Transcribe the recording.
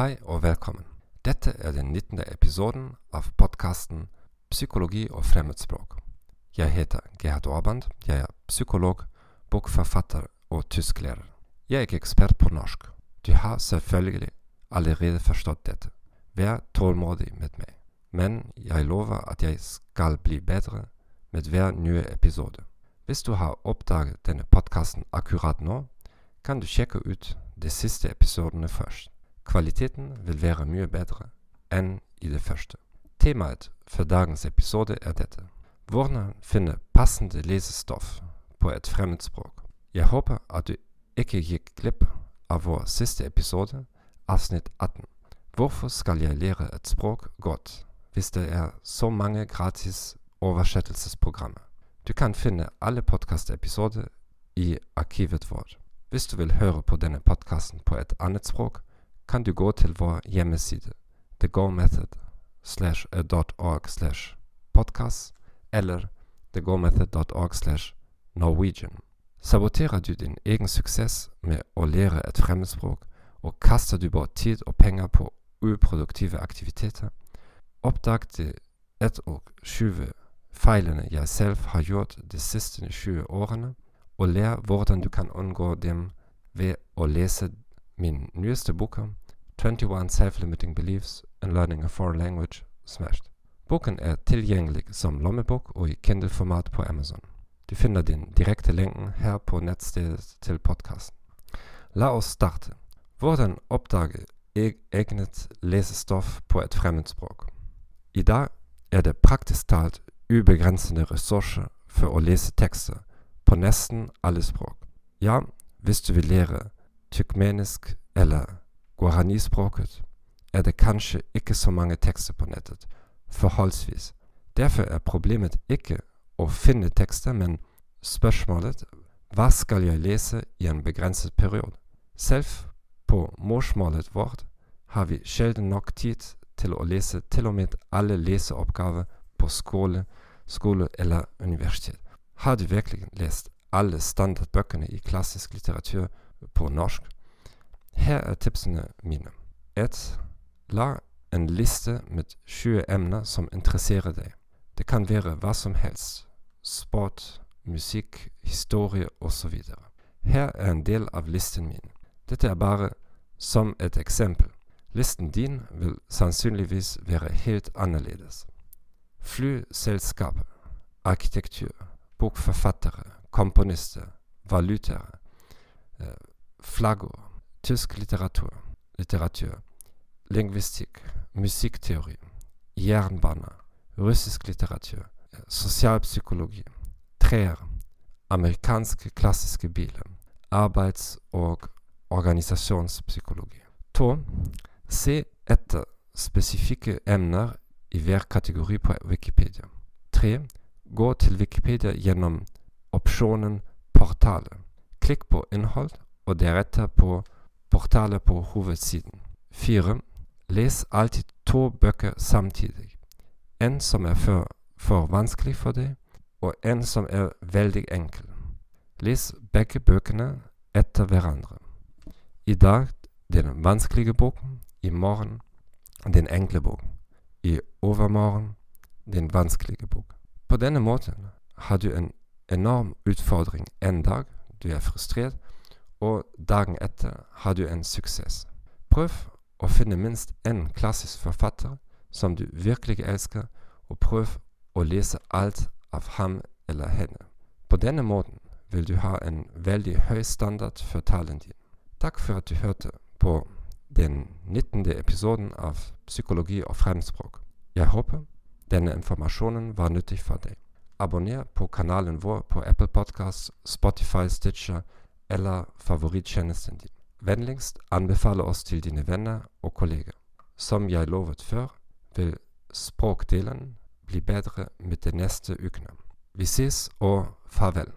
Hei og velkommen. Dette er den 19. episoden av podkasten Psykologi og fremmedspråk. Jeg heter Gerhard Orband. Jeg er psykolog, bokforfatter og tysklærer. Jeg er ikke ekspert på norsk. Du har selvfølgelig allerede forstått dette. Vær tålmodig med meg. Men jeg lover at jeg skal bli bedre med hver nye episode. Hvis du har oppdaget denne podkasten akkurat nå, kan du sjekke ut de siste episodene først. Kvaliteten vil være mye bedre enn i det første. Temaet for dagens episode er dette. Hvordan finne passende lesestoff på et fremmedspråk. Jeg håper at du ikke gikk glipp av vår siste episode, avsnitt 18. Hvorfor skal jeg lære et språk godt hvis det er så mange gratis oversettelsesprogrammer? Du kan finne alle podkastepisoder i arkivet vårt. Hvis du vil høre på denne podkasten på et annet språk, kan du gå til vår hjemmeside thegomethod podcast eller thegomethod.org slash norwegian. Saboterer du din egen suksess med å lære et fremmedspråk, og kaster du bort tid og penger på uproduktive aktiviteter, oppdag de ett og skyve feilene jeg selv har gjort de siste 20 årene, og lær hvordan du kan unngå dem ved å lese min nyeste bok 21 Self-Limiting Beliefs in Learning a Foreign Language Smashed. Boken er tilgjengelig som lommebok og i Kindle-format på Amazon. Du finner din direkte lenken her på nettstedet til podkasten. La oss starte. Hvordan oppdage egnet lesestoff på et fremmedspråk? I dag er det praktisk talt ubegrensede ressurser for å lese tekster nesten alle språk. Ja, hvis du vil lære tyrkmenisk eller guaranispråket, er det kanskje ikke så mange tekster på nettet, forholdsvis. Derfor er problemet ikke å finne tekster, men spørsmålet hva skal jeg lese i en begrenset periode? Selv på morsmålet vårt har vi sjelden nok tid til å lese til og med alle leseoppgaver på skole, skole eller universitet. Har du virkelig lest alle standardbøkene i klassisk litteratur på norsk? Her er tipsene mine. 1. La en liste med 20 emner som interesserer deg. Det kan være hva som helst. Sport, musikk, historie osv. Her er en del av listen min. Dette er bare som et eksempel. Listen din vil sannsynligvis være helt annerledes. Flyselskaper, arkitektur, bokforfattere, komponister, valutaer, flagger, tysk litteratur, litteratur, lingvistikk, musikkteori, jernbane, russisk litteratur, sosialpsykologi, trær, amerikanske klassiske biler, arbeids- og organisasjonspsykologi. To, se etter spesifikke emner i hver kategori på Wikipedia. Tre, gå til Wikipedia gjennom opsjonen Portale. Klikk på innhold, og deretter på portaler på hovedsiden. Fire, les alltid to bøker samtidig. En som er for, for vanskelig for deg, og en som er veldig enkel. Les begge bøkene etter hverandre. I dag den vanskelige boken, i morgen den enkle boken, i overmorgen den vanskelige boken. På denne måten har du en enorm utfordring en dag, du er frustrert, og dagen etter har du en suksess. Prøv å finne minst én klassisk forfatter som du virkelig elsker, og prøv å lese alt av ham eller henne. På denne måten vil du ha en veldig høy standard for talen din. Takk for at du hørte på den 19. episoden av Psykologi og fremspråk. Jeg håper denne informasjonen var nyttig for deg. Abonner på kanalen vår på Apple Podcasts, Spotify, Stitcher eller favorittjenesten din. Vennligst anbefale oss til dine venner og kolleger. Som jeg lovet før, vil språkdelen bli bedre med de neste ukene. Vi ses og farvel.